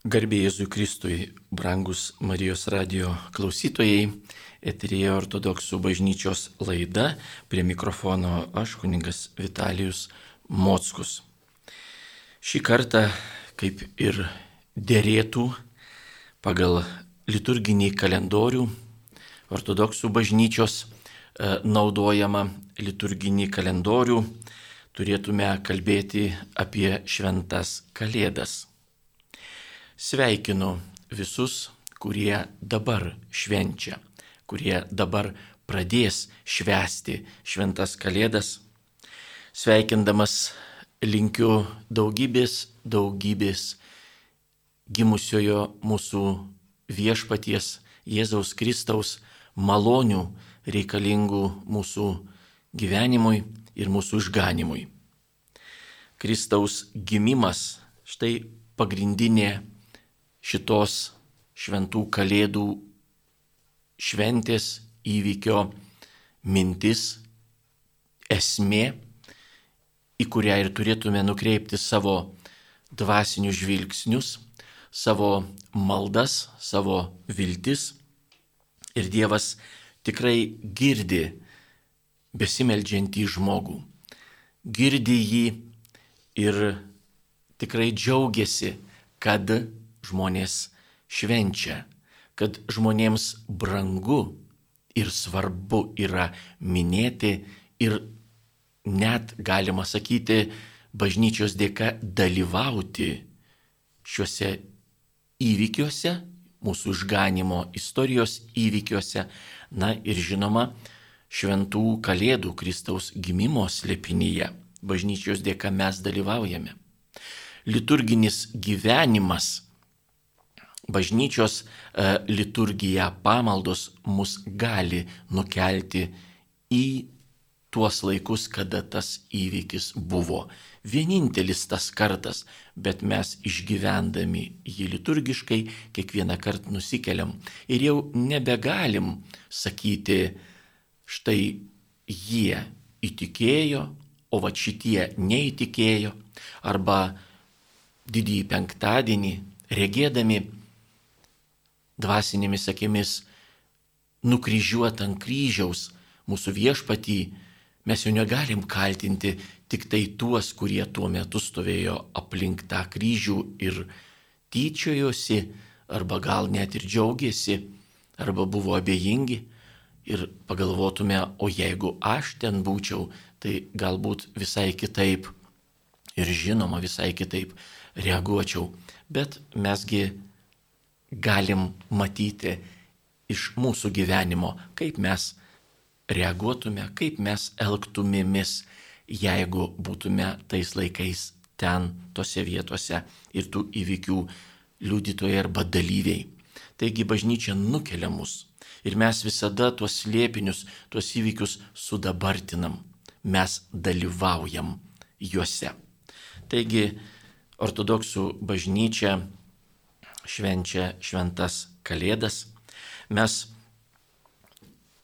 Garbėjai Jėzui Kristui, brangus Marijos radio klausytojai, eterėje ortodoksų bažnyčios laida, prie mikrofono aš, kuningas Vitalijus Mockus. Šį kartą, kaip ir dėrėtų pagal liturginį kalendorių, ortodoksų bažnyčios e, naudojama liturginį kalendorių, turėtume kalbėti apie šventas kalėdas. Sveikinu visus, kurie dabar švenčia, kurie dabar pradės švęsti šventas kalėdas. Sveikindamas linkiu daugybės, daugybės gimusiojo mūsų viešpaties Jėzaus Kristaus malonių reikalingų mūsų gyvenimui ir mūsų išganimui. Kristaus gimimas štai pagrindinė šitos šventų kalėdų šventės įvykio mintis, esmė, į kurią ir turėtume nukreipti savo dvasinius žvilgsnius, savo maldas, savo viltis. Ir Dievas tikrai girdi besimeldžiantį žmogų, girdi jį ir tikrai džiaugiasi, kad žmonės švenčia, kad žmonėms brangu ir svarbu yra minėti ir net galima sakyti bažnyčios dėka dalyvauti šiuose įvykiuose, mūsų išganimo istorijos įvykiuose, na ir žinoma, šventų kalėdų Kristaus gimimo slėpinyje. Bažnyčios dėka mes dalyvaujame. Liturginis gyvenimas bažnyčios e, liturgija, pamaldos mus gali nukelti į tuos laikus, kada tas įvykis buvo. Vienintelis tas kartas, bet mes išgyvendami jį liturgiškai kiekvieną kartą nusikeliam ir jau nebegalim sakyti, štai jie įtikėjo, o va šitie neįtikėjo, arba didįjį penktadienį regėdami dvasinėmis akimis nukryžiuot ant kryžiaus mūsų viešpatį, mes jau negalim kaltinti tik tai tuos, kurie tuo metu stovėjo aplink tą kryžių ir tyčiojosi, arba gal net ir džiaugiasi, arba buvo abejingi ir pagalvotume, o jeigu aš ten būčiau, tai galbūt visai kitaip ir žinoma visai kitaip reaguočiau. Bet mesgi galim matyti iš mūsų gyvenimo, kaip mes reaguotume, kaip mes elgtumėmis, jeigu būtume tais laikais ten, tose vietose ir tų įvykių liudytojai arba dalyviai. Taigi bažnyčia nukelia mus ir mes visada tuos slėpinius, tuos įvykius sudabartinam, mes dalyvaujam juose. Taigi ortodoksų bažnyčia švenčia šventas kalėdas. Mes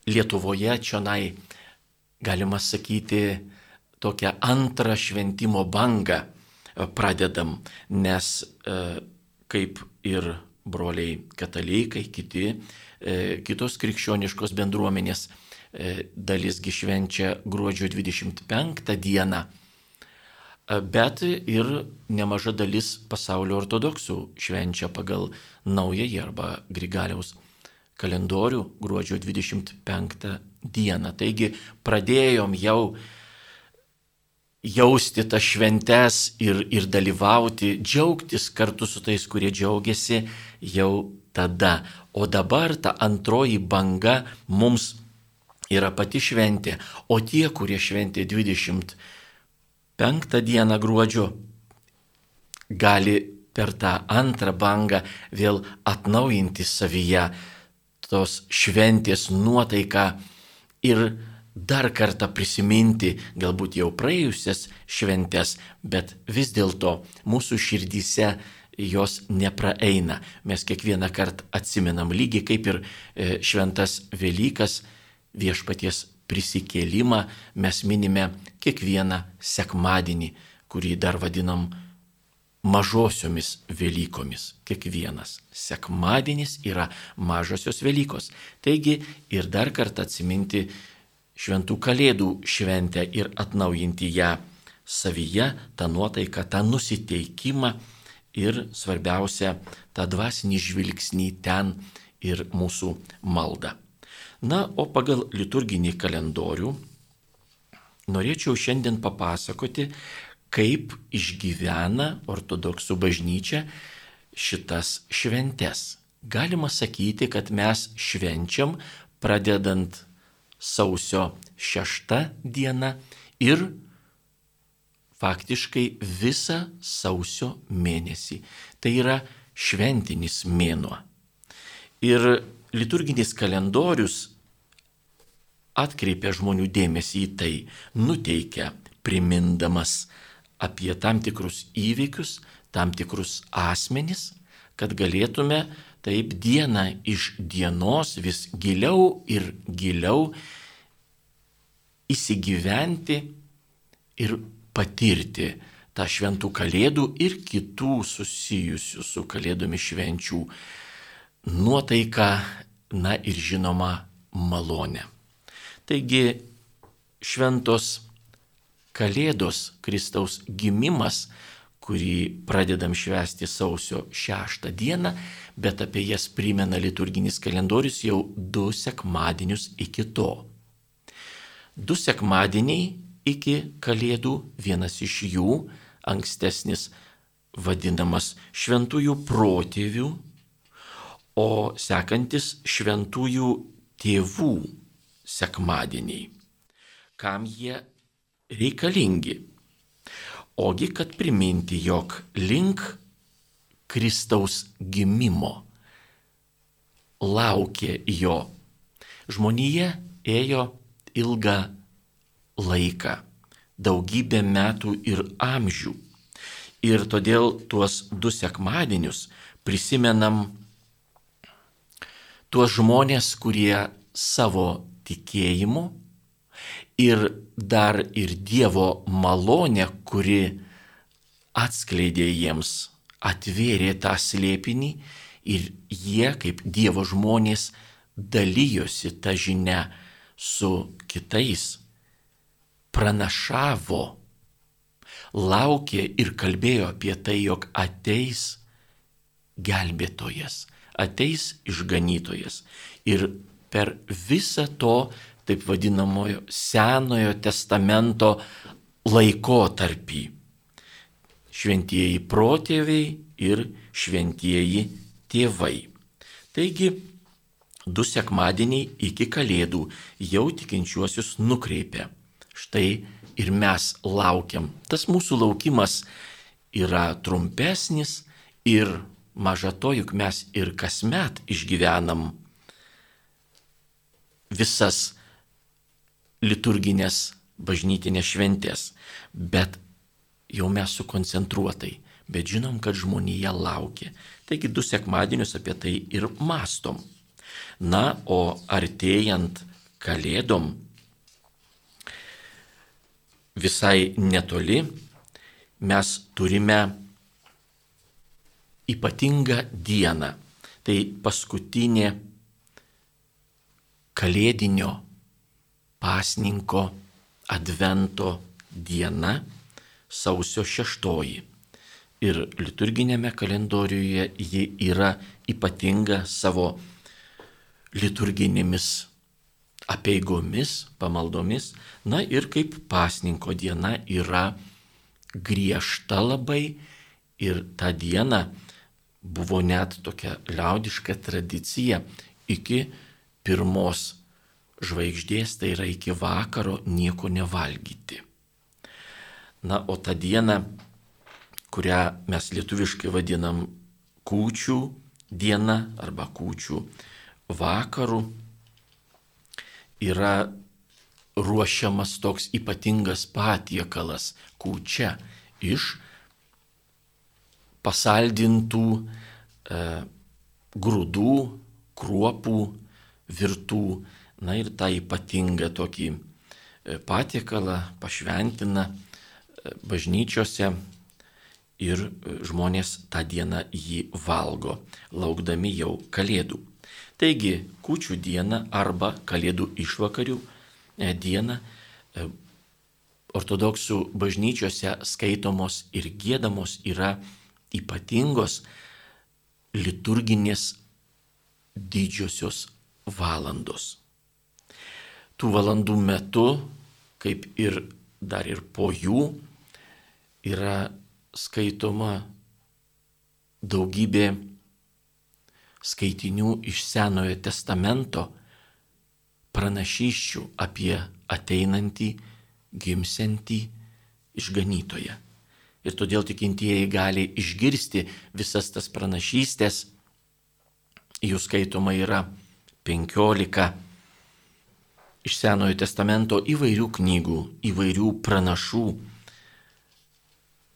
Lietuvoje čionai, galima sakyti, tokią antrą šventimo bangą e, pradedam, nes e, kaip ir broliai katalikai, kiti, e, kitos krikščioniškos bendruomenės dalisgi švenčia gruodžio 25 dieną bet ir nemaža dalis pasaulio ortodoksų švenčia pagal naująjį arba Grigaliaus kalendorių gruodžio 25 dieną. Taigi pradėjom jau jausti tas šventes ir, ir dalyvauti, džiaugtis kartu su tais, kurie džiaugiasi jau tada. O dabar ta antroji banga mums yra pati šventė, o tie, kurie šventė 20 penktą dieną gruodžio gali per tą antrą bangą vėl atnaujinti savyje tos šventės nuotaiką ir dar kartą prisiminti galbūt jau praėjusias šventes, bet vis dėlto mūsų širdyse jos nepraeina. Mes kiekvieną kartą atsimenam lygiai kaip ir e, šventas Velykas viešpaties prisikėlimą mes minime kiekvieną sekmadienį, kurį dar vadinam mažosiomis Velykomis. Kiekvienas sekmadienis yra mažosios Velykos. Taigi ir dar kartą atsiminti šventų kalėdų šventę ir atnaujinti ją savyje, tą nuotaiką, tą nusiteikimą ir svarbiausia, tą dvasinį žvilgsnį ten ir mūsų maldą. Na, o pagal liturginį kalendorių norėčiau šiandien papasakoti, kaip išgyvena ortodoksų bažnyčia šitas šventes. Galima sakyti, kad mes švenčiam pradedant sausio šeštą dieną ir faktiškai visą sausio mėnesį. Tai yra šventinis mėnuo. Ir liturginis kalendorius atkreipia žmonių dėmesį į tai, nuteikia, primindamas apie tam tikrus įvykius, tam tikrus asmenis, kad galėtume taip dieną iš dienos vis giliau ir giliau įsigyventi ir patirti tą šventų kalėdų ir kitų susijusių su kalėdomis švenčių nuotaiką, na ir žinoma malonę. Taigi šventos Kalėdos, Kristaus gimimas, kurį pradedam švęsti sausio šeštą dieną, bet apie jas primena liturginis kalendorius jau du sekmadienius iki to. Du sekmadieniai iki Kalėdų, vienas iš jų, ankstesnis, vadinamas šventųjų protėvių, o sekantis šventųjų tėvų sekmadieniai. Kam jie reikalingi. Ogi kad priminti, jog link Kristaus gimimo laukė jo. Žmonija ėjo ilgą laiką, daugybę metų ir amžių. Ir todėl tuos du sekmadienius prisimenam tuos žmonės, kurie savo tikėjimu ir dar ir Dievo malonė, kuri atskleidė jiems, atvėrė tą slėpinį ir jie kaip Dievo žmonės dalyjosi tą žinę su kitais, pranašavo, laukė ir kalbėjo apie tai, jog ateis gelbėtojas, ateis išganytojas. Ir per visą to taip vadinamojo Senojo testamento laikotarpį. Šventieji protėviai ir šventieji tėvai. Taigi, du sekmadieniai iki Kalėdų jau tikinčiuosius nukreipia. Štai ir mes laukiam. Tas mūsų laukimas yra trumpesnis ir maža to, juk mes ir kasmet išgyvenam visas liturginės bažnytinės šventės, bet jau mes sukoncentruotai, bet žinom, kad žmonija laukia. Taigi du sekmadienius apie tai ir mastom. Na, o artėjant kalėdom visai netoli mes turime ypatingą dieną. Tai paskutinė kalėdinio pasninko advento diena sausio šeštoji. Ir liturginėme kalendoriuje ji yra ypatinga savo liturginėmis apieigomis, pamaldomis. Na ir kaip pasninko diena yra griežta labai ir tą dieną buvo net tokia liaudiška tradicija iki pirmos žvaigždės, tai yra iki vakaro nieko nevalgyti. Na, o tą dieną, kurią mes lietuviškai vadinam kūčių diena arba kūčių vakaru, yra ruošiamas toks ypatingas patiekalas kūčia iš pasaldintų e, grūdų, kruopų, virtų Na ir tą ypatingą tokį e, patiekalą pašventina e, bažnyčiose ir žmonės tą dieną jį valgo, laukdami jau kalėdų. Taigi, kučių diena arba kalėdų išvakarių e, diena e, ortodoksų bažnyčiose skaitomos ir gėdamos yra ypatingos liturginės didžiosios valandos. Tų valandų metu, kaip ir dar ir po jų, yra skaitoma daugybė skaitinių iš Senojo testamento pranašyščių apie ateinantį, gimsiantį išganytoją. Ir todėl tikintieji gali išgirsti visas tas pranašystės. Jų skaitoma yra 15 iš Senojo testamento įvairių knygų, įvairių pranašų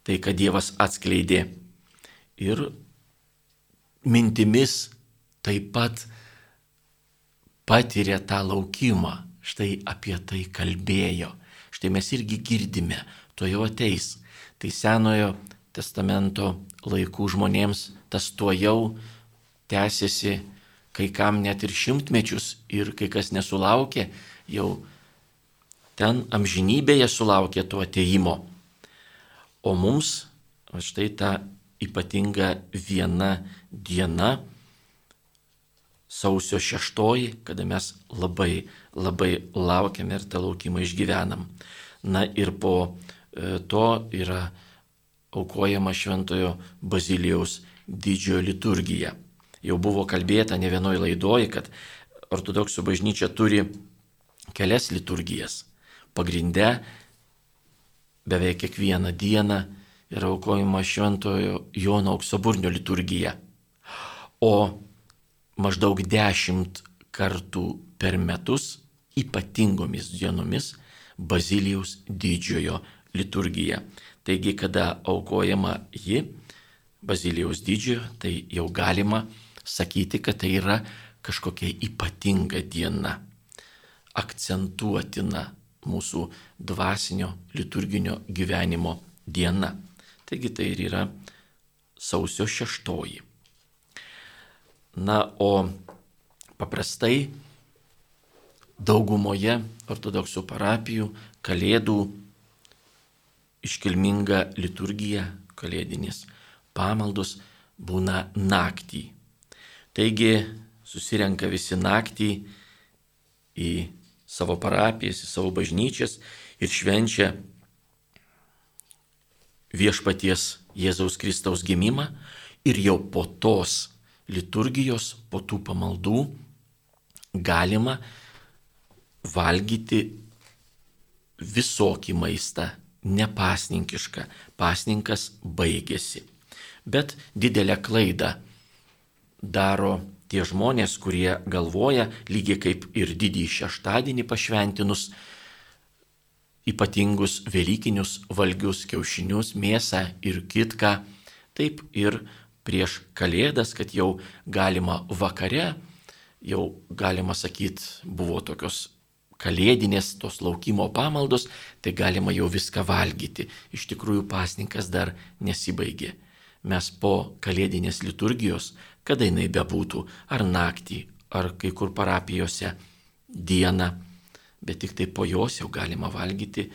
tai, kad Dievas atskleidė. Ir mintimis taip pat patiria tą laukimą. Štai apie tai kalbėjo. Štai mes irgi girdime, to jau ateis. Tai senojo testamento laikų žmonėms tas tuo jau tęsiasi, kai kam net ir šimtmečius ir kai kas nesulaukė, jau ten amžinybėje sulaukė to ateimo. O mums štai ta ypatinga viena diena, sausio šeštoji, kada mes labai, labai laukiame ir tą laukimą išgyvenam. Na ir po to yra aukojama Šventojo Bazilijaus didžiojo liturgija. Jau buvo kalbėta ne vienoje laidoje, kad ortodoksų bažnyčia turi kelias liturgijas. Pagrinde beveik kiekvieną dieną yra aukojama Šventojo Jono auksaburnio liturgija. O maždaug dešimt kartų per metus ypatingomis dienomis Bazilijaus didžiojo liturgija. Taigi, kada aukojama ji, Bazilijaus didžiojo, tai jau galima sakyti, kad tai yra kažkokia ypatinga diena, akcentuotina mūsų dvasinio liturginio gyvenimo diena. Taigi tai ir yra sausio šeštoji. Na, o paprastai daugumoje ortodoksų parapijų kalėdų iškilminga liturgija, kalėdinis pamaldos būna naktį. Taigi susirenka visi naktį į savo parapijas, į savo bažnyčias ir švenčia viešpaties Jėzaus Kristaus gimimą ir jau po tos liturgijos, po tų pamaldų galima valgyti visokį maistą, nepasninkišką. Pasninkas baigėsi. Bet didelę klaidą daro tie žmonės, kurie galvoja, lygiai kaip ir didįjį šeštadienį pašventinus, ypatingus Velykinius valgius, kiaušinius, mėsą ir kitką, taip ir prieš Kalėdas, kad jau galima vakare, jau galima sakyti, buvo tokios kalėdinės tos laukimo pamaldos, tai galima jau viską valgyti. Iš tikrųjų pasninkas dar nesibaigė. Mes po kalėdinės liturgijos kada jinai bebūtų, ar naktį, ar kai kur parapijose dieną, bet tik tai po jos jau galima valgyti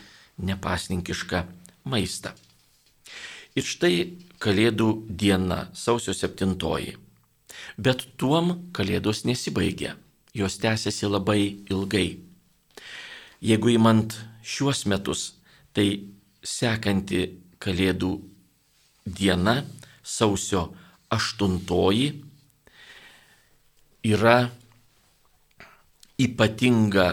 nepasninkišką maistą. Ir štai Kalėdų diena, sausio 7. Bet tuom Kalėdos nesibaigia, jos tęsiasi labai ilgai. Jeigu įmant šiuos metus, tai sekanti Kalėdų diena, sausio 8 yra ypatinga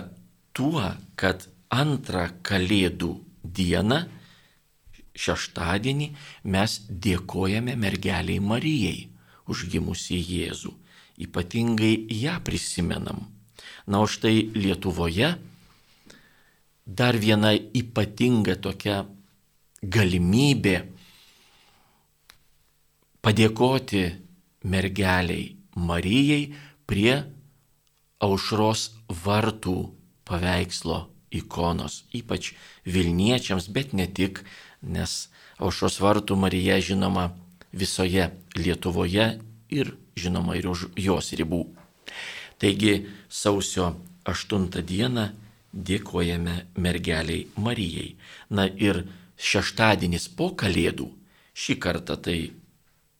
tuo, kad antrą Kalėdų dieną, šeštadienį, mes dėkojame mergeliai Marijai užgimusi Jėzų. Ypatingai ją prisimenam. Na, o štai Lietuvoje dar viena ypatinga tokia galimybė padėkoti mergeliai Marijai prie aušros vartų paveikslo ikonos, ypač Vilniečiams, bet ne tik, nes aušos vartų Marija žinoma visoje Lietuvoje ir žinoma ir už jos ribų. Taigi sausio 8 dieną dėkojame mergeliai Marijai. Na ir šeštadienis po Kalėdų, šį kartą tai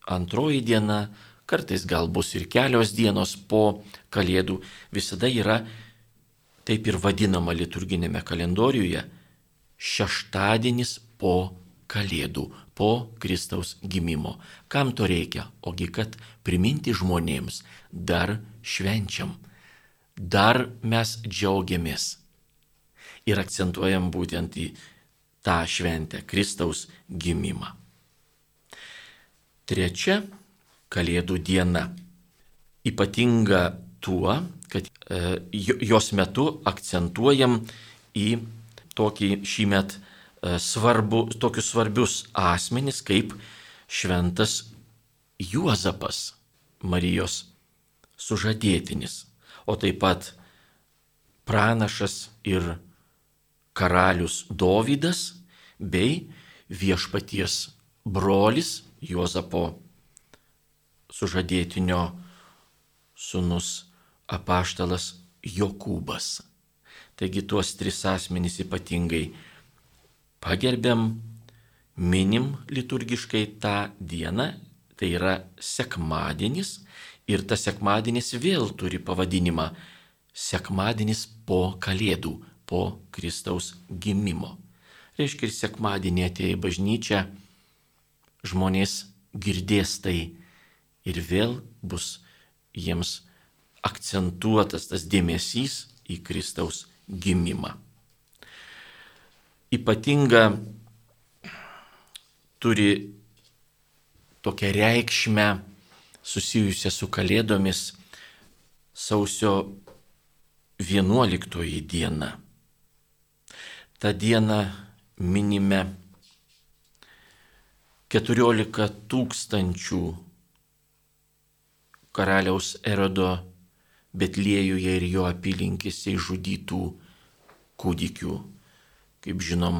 antroji diena, kartais gal bus ir kelios dienos po Kalėdų, visada yra taip ir vadinama liturginėme kalendoriuje šeštadienis po Kalėdų, po Kristaus gimimo. Kam to reikia? Ogi kad priminti žmonėms, dar švenčiam, dar mes džiaugiamės ir akcentuojam būtent į tą šventę Kristaus gimimą. Trečia Kalėdų diena. Ypatinga tuo, kad e, jos metu akcentuojam į tokį šį met e, svarbu, tokius svarbius asmenis kaip šventas Juozapas, Marijos sužadėtinis, o taip pat pranašas ir karalius Dovydas bei viešpaties brolis Juozapo sužadėtinio sunus apaštalas Jokūbas. Taigi tuos tris asmenys ypatingai pagerbiam, minim liturgiškai tą dieną, tai yra sekmadienis ir tas sekmadienis vėl turi pavadinimą sekmadienis po kalėdų po Kristaus gimimo. Reiškia, ir sekmadienį atėję į bažnyčią žmonės girdės tai ir vėl bus jiems akcentuotas tas dėmesys į Kristaus gimimą. Ypatinga turi tokią reikšmę susijusią su Kalėdomis sausio 11 diena tą dieną minime 14 tūkstančių karaliaus Erodo Betliejuje ir jo apylinkėse išžudytų kūdikių, kaip žinom,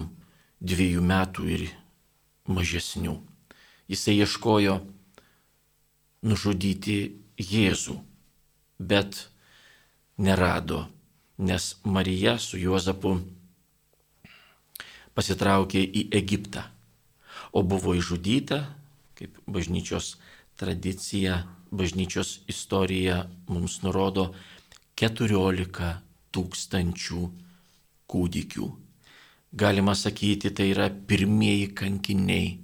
dviejų metų ir mažesnių. Jisai ieškojo nužudyti Jėzų, bet nerado, nes Marija su Juozapu pasitraukė į Egiptą, o buvo išžudyta, kaip bažnyčios tradicija, bažnyčios istorija mums nurodo, 14 tūkstančių kūdikių. Galima sakyti, tai yra pirmieji kankiniai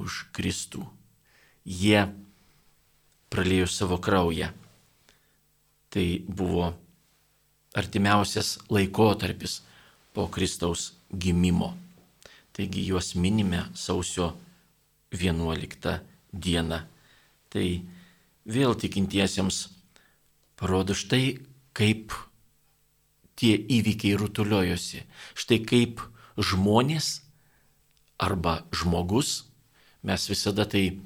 už Kristų. Jie pralėjo savo kraują. Tai buvo artimiausias laikotarpis po Kristaus gimimo. Taigi juos minime sausio 11 dieną. Tai vėl tikintiesiems parodo štai kaip tie įvykiai rutuliojosi. Štai kaip žmonės arba žmogus, mes visada tai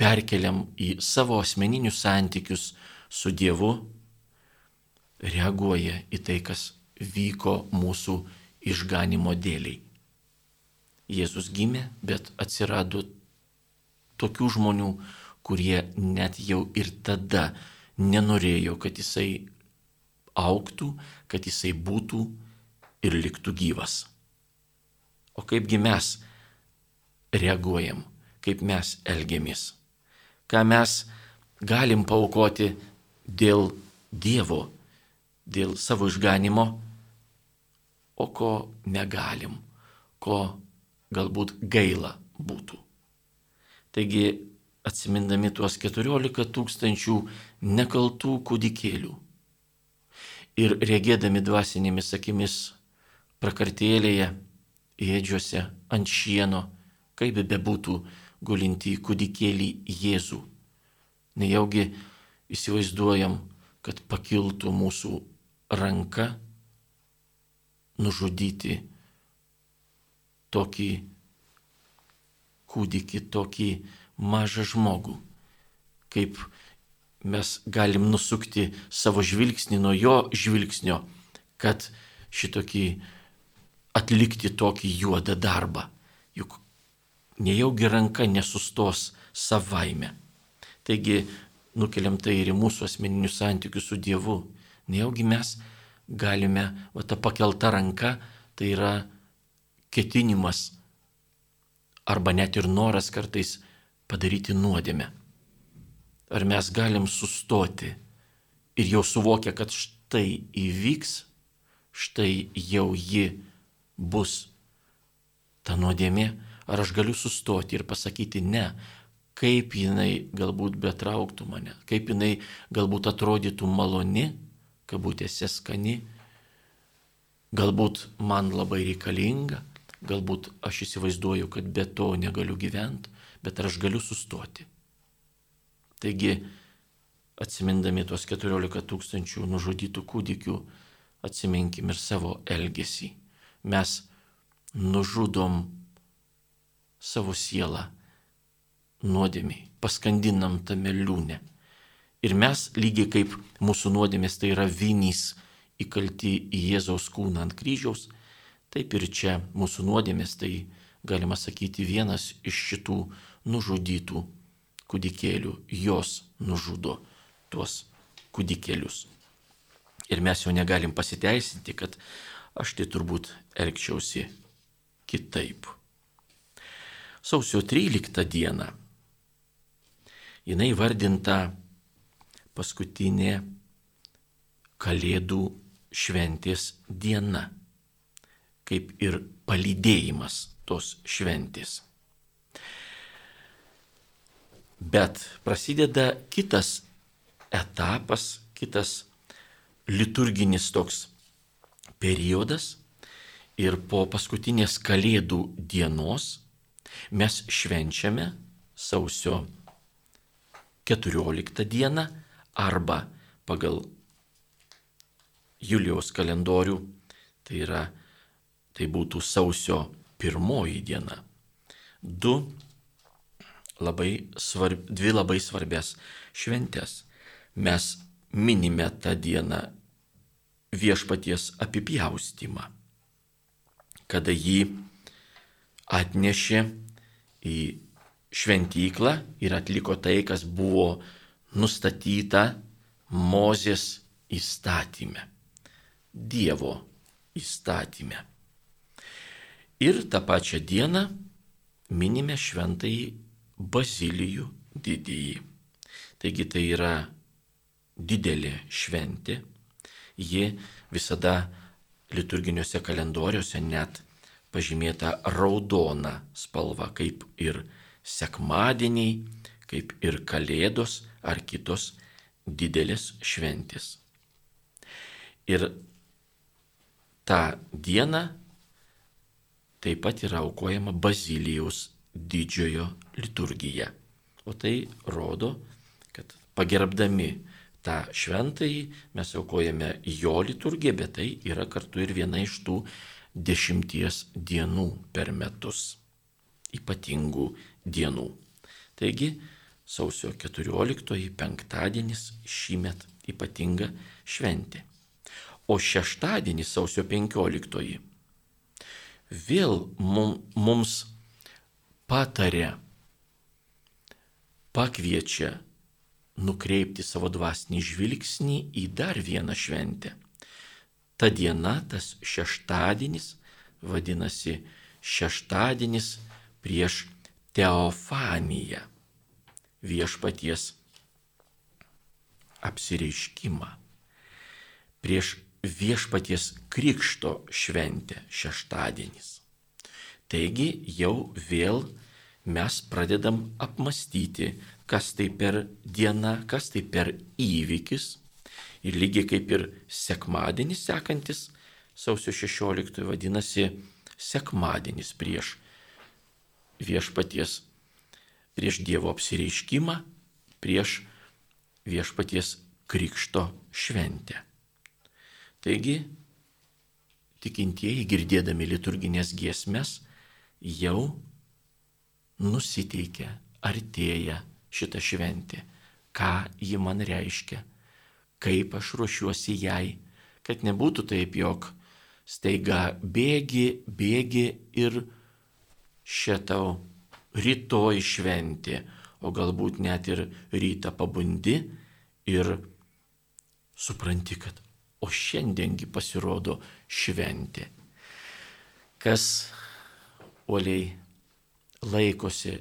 perkeliam į savo asmeninius santykius su Dievu, reaguoja į tai, kas vyko mūsų išganimo dėliai. Jėzus gimė, bet atsirado tokių žmonių, kurie net jau ir tada nenorėjo, kad jisai auktų, kad jisai būtų ir liktų gyvas. O kaipgi mes reaguojam, kaip mes elgiamės, ką mes galim paukoti dėl Dievo, dėl savo išganimo o ko negalim, ko galbūt gaila būtų. Taigi, atsimindami tuos 14 tūkstančių nekaltų kūdikėlių ir regėdami dvasinėmis akimis prakartėlėje, ėdžiuose, ant šieno, kaip bebūtų gulinti kūdikėlį Jėzų, nejaugi įsivaizduojam, kad pakiltų mūsų ranka nužudyti tokį kūdikį, tokį mažą žmogų. Kaip mes galim nusukti savo žvilgsnį nuo jo žvilgsnio, kad šitokį atlikti tokį juodą darbą. Juk nejaugi ranka nesustos savaime. Taigi nukeliam tai ir į mūsų asmeninius santykius su Dievu. Nejaugi mes galime, va ta pakelta ranka, tai yra ketinimas arba net ir noras kartais padaryti nuodėmę. Ar mes galim sustoti ir jau suvokia, kad štai įvyks, štai jau ji bus ta nuodėmė, ar aš galiu sustoti ir pasakyti ne, kaip jinai galbūt betrauktų mane, kaip jinai galbūt atrodytų maloni, kabutėse skani, galbūt man labai reikalinga, galbūt aš įsivaizduoju, kad be to negaliu gyventi, bet ar aš galiu sustoti. Taigi, atsimindami tuos 14 tūkstančių nužudytų kūdikių, atsiminkim ir savo elgesį. Mes nužudom savo sielą nuodėmiai, paskandinam tame liūne. Ir mes lygiai kaip mūsų nuodėmės tai yra vinys įkalti į Jėzaus kūną ant kryžiaus, taip ir čia mūsų nuodėmės tai galima sakyti vienas iš šitų nužudytų kūdikėlių, jos nužudo tuos kūdikėlius. Ir mes jau negalim pasiteisinti, kad aš tai turbūt elgčiausi kitaip. Sausio 13 dieną jinai vardinta paskutinė Kalėdų šventės diena, kaip ir palydėjimas tos šventės. Bet prasideda kitas etapas, kitas liturginis toks periodas ir po paskutinės Kalėdų dienos mes švenčiame sausio 14 dieną arba pagal Julijaus kalendorių, tai yra, tai būtų sausio pirmoji diena. Du labai svarb, dvi labai svarbės šventės. Mes minime tą dieną viešpaties apipjaustimą, kada jį atnešė į šventyklą ir atliko tai, kas buvo nustatyta Mozės įstatyme, Dievo įstatyme. Ir tą pačią dieną minime šventąjį Bazilijų didįjį. Taigi tai yra didelė šventė, ji visada liturginiuose kalendoriuose net pažymėta raudona spalva, kaip ir sekmadieniai, kaip ir kalėdos ar kitos didelės šventės. Ir tą dieną taip pat yra aukojama Bazilijaus didžiojo liturgija. O tai rodo, kad pagerbdami tą šventąjį mes aukojame jo liturgiją, bet tai yra kartu ir viena iš tų dešimties dienų per metus. Ypatingų dienų. Taigi sausio 14 penktadienis šįmet ypatinga šventė. O šeštadienis sausio 15 vėl mums patarė, pakviečia nukreipti savo dvasinį žvilgsnį į dar vieną šventę. Ta diena, tas šeštadienis, vadinasi šeštadienis prieš teofaniją, viešpaties apsireiškimą, prieš viešpaties krikšto šventę šeštadienis. Taigi jau vėl mes pradedam apmastyti, kas tai per diena, kas tai per įvykis. Ir lygiai kaip ir sekmadienis sekantis, sausio 16 vadinasi sekmadienis prieš viešpaties, prieš Dievo apsireiškimą, prieš viešpaties krikšto šventę. Taigi, tikintieji girdėdami liturginės giesmes jau nusiteikia, artėja šitą šventę, ką ji man reiškia, kaip aš ruošiuosi jai, kad nebūtų taip, jog staiga bėgi, bėgi ir šitau rytoj šventė, o galbūt net ir rytą pabundi ir supranti, kad o šiandiengi pasirodo šventė. Kas uoliai laikosi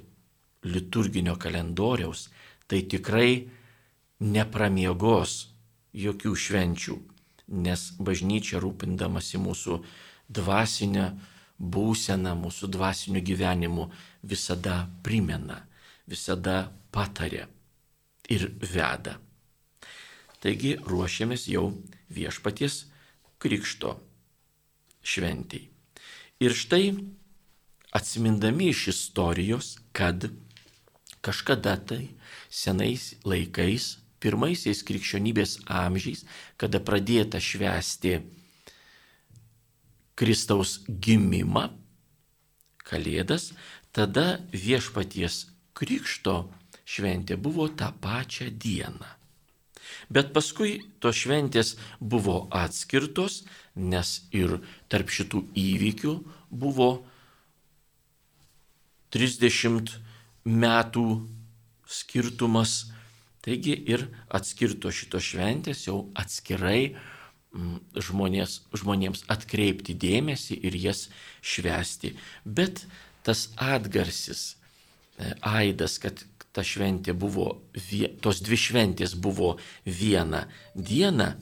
liturginio kalendoriaus, tai tikrai nepramiegos jokių švenčių, nes bažnyčia rūpindamasi mūsų dvasinę būseną, mūsų dvasiniu gyvenimu visada primena, visada patarė ir veda. Taigi ruošiamės jau viešpaties krikšto šventijai. Ir štai atsimindami iš istorijos, kad kažkada tai senais laikais, pirmaisiais krikščionybės amžiais, kada pradėta švęsti Kristaus gimimą, Kalėdas, tada viešpaties krikšto šventė buvo tą pačią dieną. Bet paskui tos šventės buvo atskirtos, nes ir tarp šitų įvykių buvo 30 metų skirtumas. Taigi ir atskirto šitos šventės jau atskirai žmonės, žmonėms atkreipti dėmesį ir jas švesti. Bet tas atgarsis, e, aidas, kad ta šventė buvo, tos dvi šventės buvo viena diena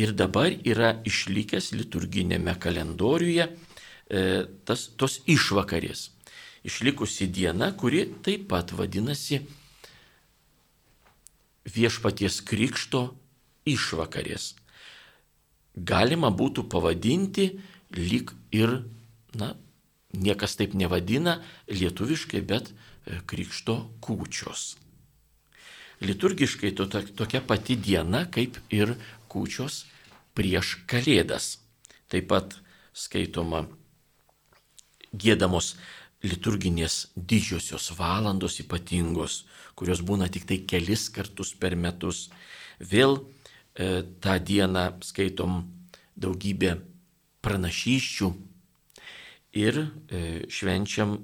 ir dabar yra išlikęs liturginėme kalendoriuje e, tas, tos išvakarės. Išlikusi diena, kuri taip pat vadinasi viešpaties krikšto išvakarės. Galima būtų pavadinti lyg ir, na, niekas taip nevadina lietuviškai, bet E, krikšto kūčios. Liturgiškai to, tokia pati diena kaip ir kūčios prieš Kalėdas. Taip pat skaitoma gėdamos liturginės didžiosios valandos ypatingos, kurios būna tik tai kelis kartus per metus. Vėl tą dieną skaitom daugybę pranašyščių ir e, švenčiam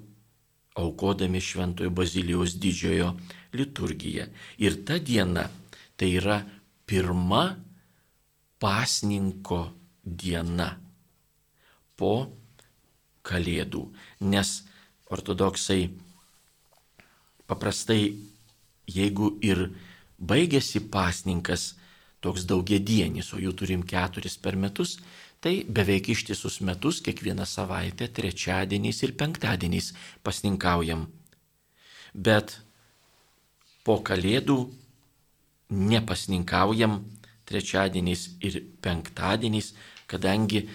aukodami Šventojo Bazilijos didžiojo liturgiją. Ir ta diena tai yra pirma pasninko diena po Kalėdų, nes ortodoksai paprastai, jeigu ir baigėsi pasninkas toks daugiedienis, o jų turim keturis per metus, Tai beveik ištisus metus kiekvieną savaitę, trečiadieniais ir penktadieniais pasninkaujam. Bet po kalėdų nepasninkaujam trečiadieniais ir penktadieniais, kadangi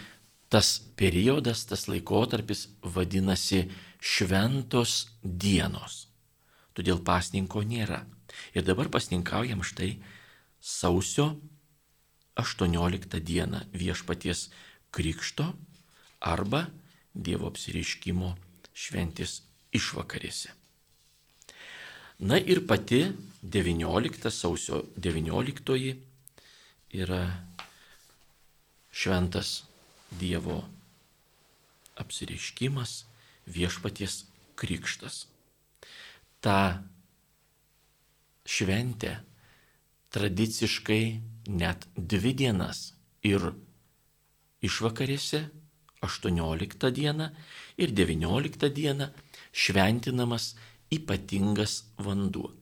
tas periodas, tas laikotarpis vadinasi šventos dienos. Todėl pasninko nėra. Ir dabar pasninkaujam štai sausio 18 dieną viešpaties krikšto arba Dievo apsireiškimo šventės išvakarėse. Na ir pati 19 sausio 19 yra šventas Dievo apsireiškimas, viešpaties krikštas. Ta šventė tradiciškai net dvi dienas. Ir išvakarėse 18 dieną ir 19 dieną šventinamas ypatingas vanduo.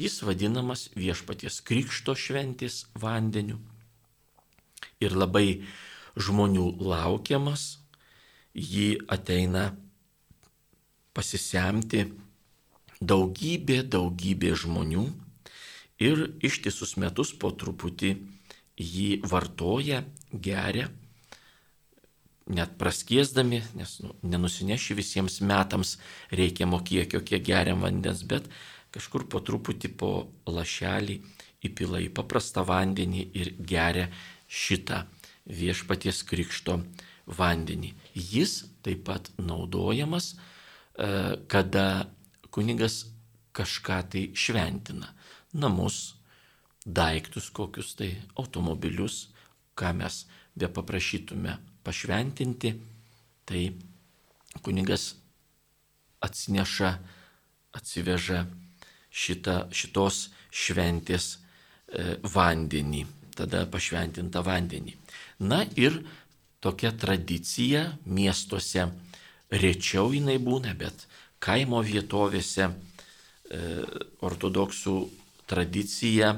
Jis vadinamas viešpaties krikšto šventės vandeniu. Ir labai žmonių laukiamas, jį ateina pasisemti daugybė, daugybė žmonių ir ištisus metus po truputį jį vartoja, geria, net praskiesdami, nes nu, nenusineši visiems metams reikiamo kiekio, kiek geriam vandens, bet kažkur po truputį po lašelį įpila į paprastą vandenį ir geria šitą viešpaties krikšto vandenį. Jis taip pat naudojamas, e, kada kunigas kažką tai šventina namus, daiktus kokius tai automobilius, ką mes be paprašytume pašventinti, tai kunigas atsineša atsiveža šitą, šitos šventės e, vandenį, tada pašventintą vandenį. Na ir tokia tradicija miestuose rečiau jinai būna, bet kaimo vietovėse e, ortodoksų tradicija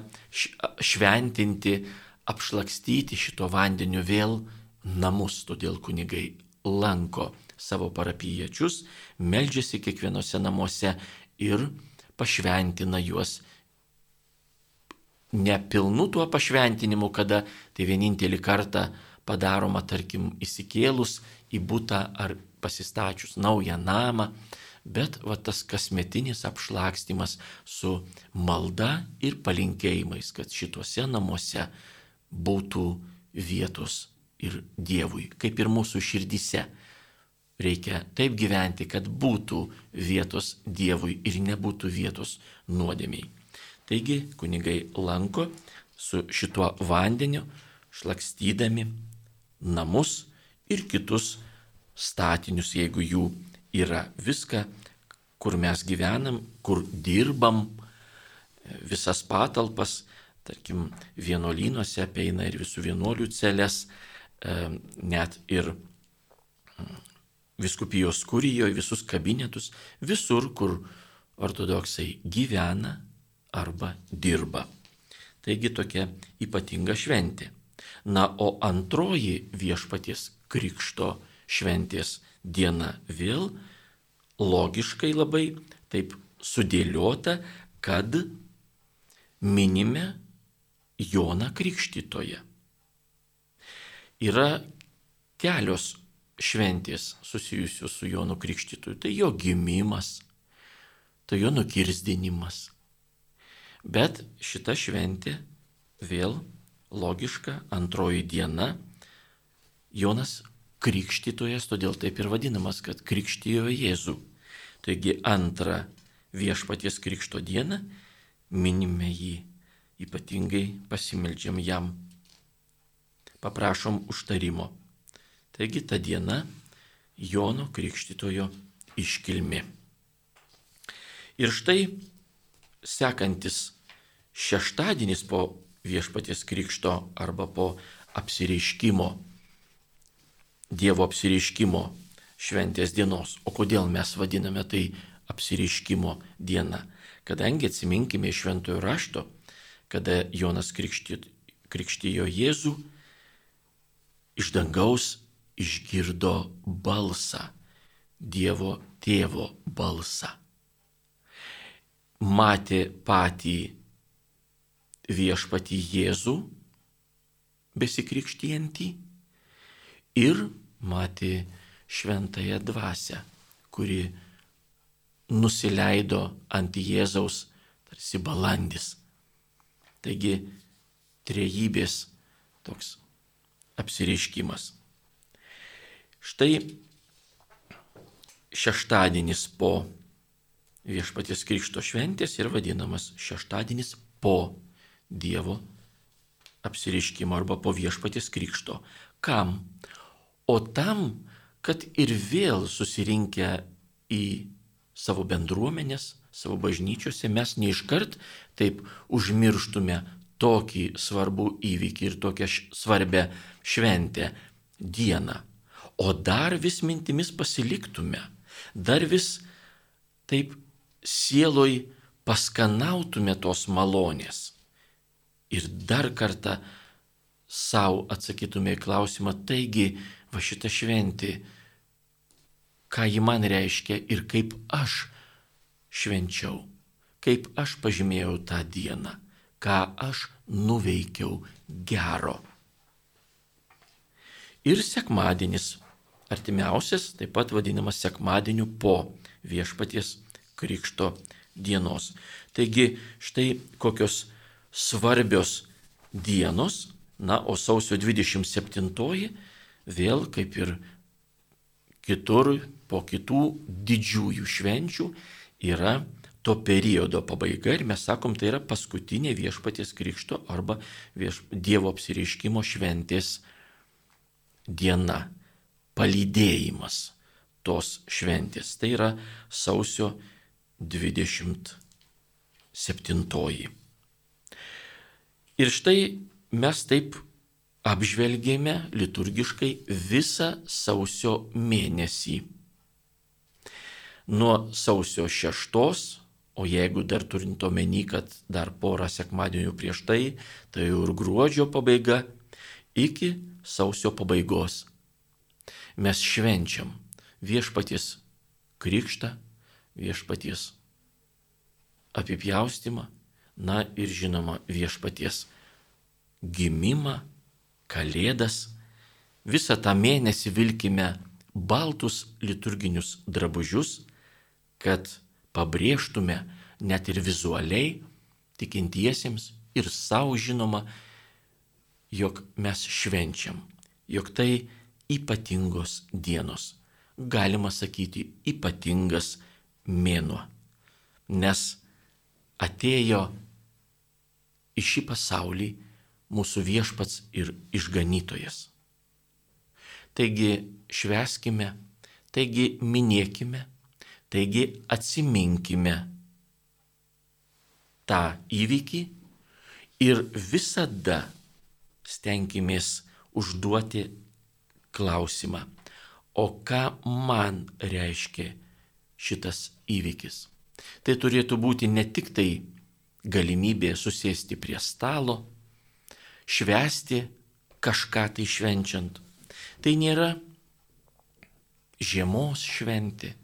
šventinti, apšlakstyti šito vandeniu vėl namus, todėl kunigai lanko savo parapiečius, meldžiasi kiekvienose namuose ir pašventina juos. Ne pilnu tuo pašventinimu, kada tai vienintelį kartą padaroma, tarkim, įsikėlus į būtą ar pasistačius naują namą, bet va tas kasmetinis apšlakstimas su malda ir palinkėjimais, kad šituose namuose būtų vietos ir Dievui, kaip ir mūsų širdise. Reikia taip gyventi, kad būtų vietos Dievui ir nebūtų vietos nuodėmiai. Taigi kunigai lanko su šituo vandeniu, šlakstydami namus ir kitus statinius, jeigu jų yra. Viską, kur mes gyvenam, kur dirbam, visas patalpas, tarkim, vienuolynuose apeina ir visų vienuolių celės, net ir viskupijos kurijoje, visus kabinetus, visur, kur ortodoksai gyvena arba dirba. Taigi tokia ypatinga šventė. Na, o antroji viešpaties krikšto šventės diena vėl logiškai labai taip sudėliota, kad minime Joną Krikštytoje. Yra kelios šventės susijusios su Jonu Krikštytoju. Tai jo gimimas, tai jo nukirzdinimas. Bet šita šventė vėl logiška, antroji diena. Jonas Krikštytojas, todėl taip ir vadinamas, kad krikštijo Jėzų. Taigi antrą viešpaties krikšto dieną minime jį, ypatingai pasimeldžiam jam paprašom užtarimo. Taigi ta diena Jono Krikštitojo iškilmi. Ir štai sekantis šeštadienis po viešpaties krikšto arba po apsireiškimo, Dievo apsireiškimo šventės dienos. O kodėl mes vadiname tai apsireiškimo diena? Kadangi atsiminkime iš šventojo rašto, kada Jonas krikštijo Jėzų, iš dangaus išgirdo balsą, Dievo tėvo balsą. Matė patį viešpatį Jėzų besikrikštijantį ir matė šventąją dvasę, kuri nusileido ant Jėzaus tarsi balandis. Taigi trejybės toks apsireiškimas. Štai šeštadienis po viešpaties krikšto šventės ir vadinamas šeštadienis po Dievo apsireiškimo arba po viešpaties krikšto. Kam? O tam, kad ir vėl susirinkę į savo bendruomenės, savo bažnyčiose mes neiškart taip užmirštume tokį svarbų įvykį ir tokią svarbę šventę dieną. O dar vis mintimis pasiliktume, dar vis taip sieloj paskanautume tos malonės. Ir dar kartą savo atsakytume į klausimą, taigi va šita šventė, ką ji man reiškia ir kaip aš švenčiau, kaip aš pažymėjau tą dieną ką aš nuveikiau gero. Ir sekmadienis, artimiausias, taip pat vadinamas sekmadieniu po viešpaties krikšto dienos. Taigi štai kokios svarbios dienos, na, o sausio 27 vėl kaip ir kitur po kitų didžiųjų švenčių yra to periodo pabaiga ir mes sakom, tai yra paskutinė viešpaties krikšto arba vieš, Dievo apsireiškimo šventės diena, palydėjimas tos šventės. Tai yra sausio 27. Ir štai mes taip apžvelgėme liturgiškai visą sausio mėnesį. Nuo sausio šeštos, o jeigu dar turint omeny, kad dar porą sekmadienių prieš tai, tai jau ir gruodžio pabaiga, iki sausio pabaigos. Mes švenčiam viešpaties krikštą, viešpaties apipjaustimą, na ir žinoma viešpaties gimimą Kalėdas, visą tą mėnesį vilkime baltus liturginius drabužius, kad pabrėžtume net ir vizualiai tikintiesiems ir savo žinoma, jog mes švenčiam, jog tai ypatingos dienos, galima sakyti ypatingas mėnuo, nes atėjo į šį pasaulį mūsų viešpats ir išganytojas. Taigi šveskime, taigi minėkime, taigi atsiminkime tą įvykį ir visada stenkimės užduoti klausimą, o ką man reiškia šitas įvykis. Tai turėtų būti ne tik tai galimybė susėsti prie stalo, švesti kažką tai švenčiant. Tai nėra žiemos šventė,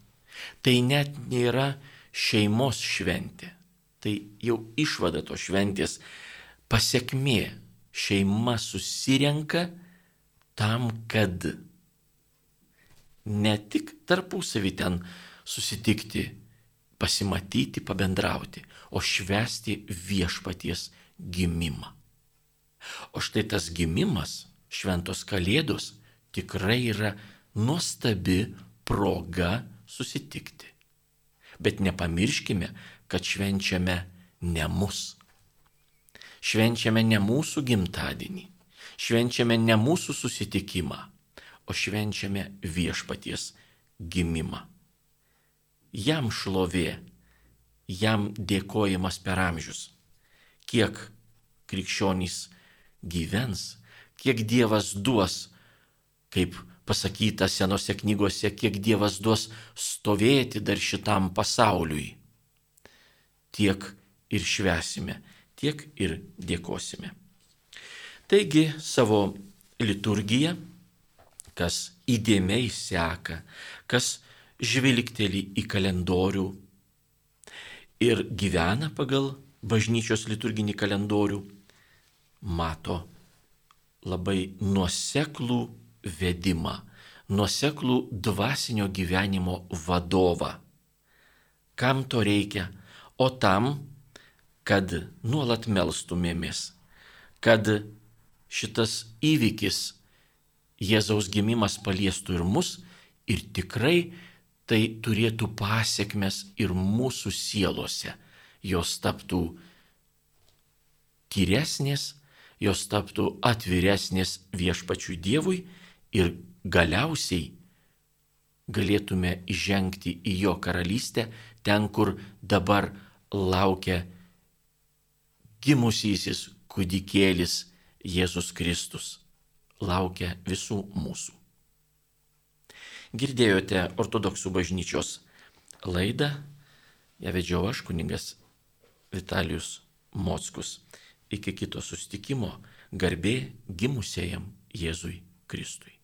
tai net nėra šeimos šventė. Tai jau išvada to šventės pasiekmė. Šeima susirenka tam, kad ne tik tarpusavį ten susitikti, pasimatyti, pabendrauti, o švesti viešpaties gimimą. O štai tas gimimas, šventos kalėdos, tikrai yra nuostabi proga susitikti. Bet nepamirškime, kad švenčiame ne mus. Švenčiame ne mūsų gimtadienį, švenčiame ne mūsų susitikimą, o švenčiame viešpaties gimimą. Jam šlovė, jam dėkojimas per amžius. Kiek krikščionys gyvens, kiek Dievas duos, kaip pasakyta senose knygose, kiek Dievas duos stovėti dar šitam pasauliui. Tiek ir švesime, tiek ir dėkosime. Taigi savo liturgiją, kas įdėmiai seka, kas žvilgteli į kalendorių ir gyvena pagal bažnyčios liturginį kalendorių, mato labai nuoseklų vedimą, nuoseklų dvasinio gyvenimo vadovą. Kam to reikia? O tam, kad nuolat melstumėmės, kad šitas įvykis, Jėzaus gimimas paliestų ir mus ir tikrai tai turėtų pasiekmes ir mūsų sielose. Jos taptų tyresnės, jos taptų atviresnės viešpačių Dievui ir galiausiai galėtume įžengti į jo karalystę, ten, kur dabar laukia gimusysis kūdikėlis Jėzus Kristus. Laukia visų mūsų. Girdėjote ortodoksų bažnyčios laidą, ją vedžiau aš, kuningas Vitalijus Mockus. Iki kito sustikimo garbė gimusiejam Jėzui Kristui.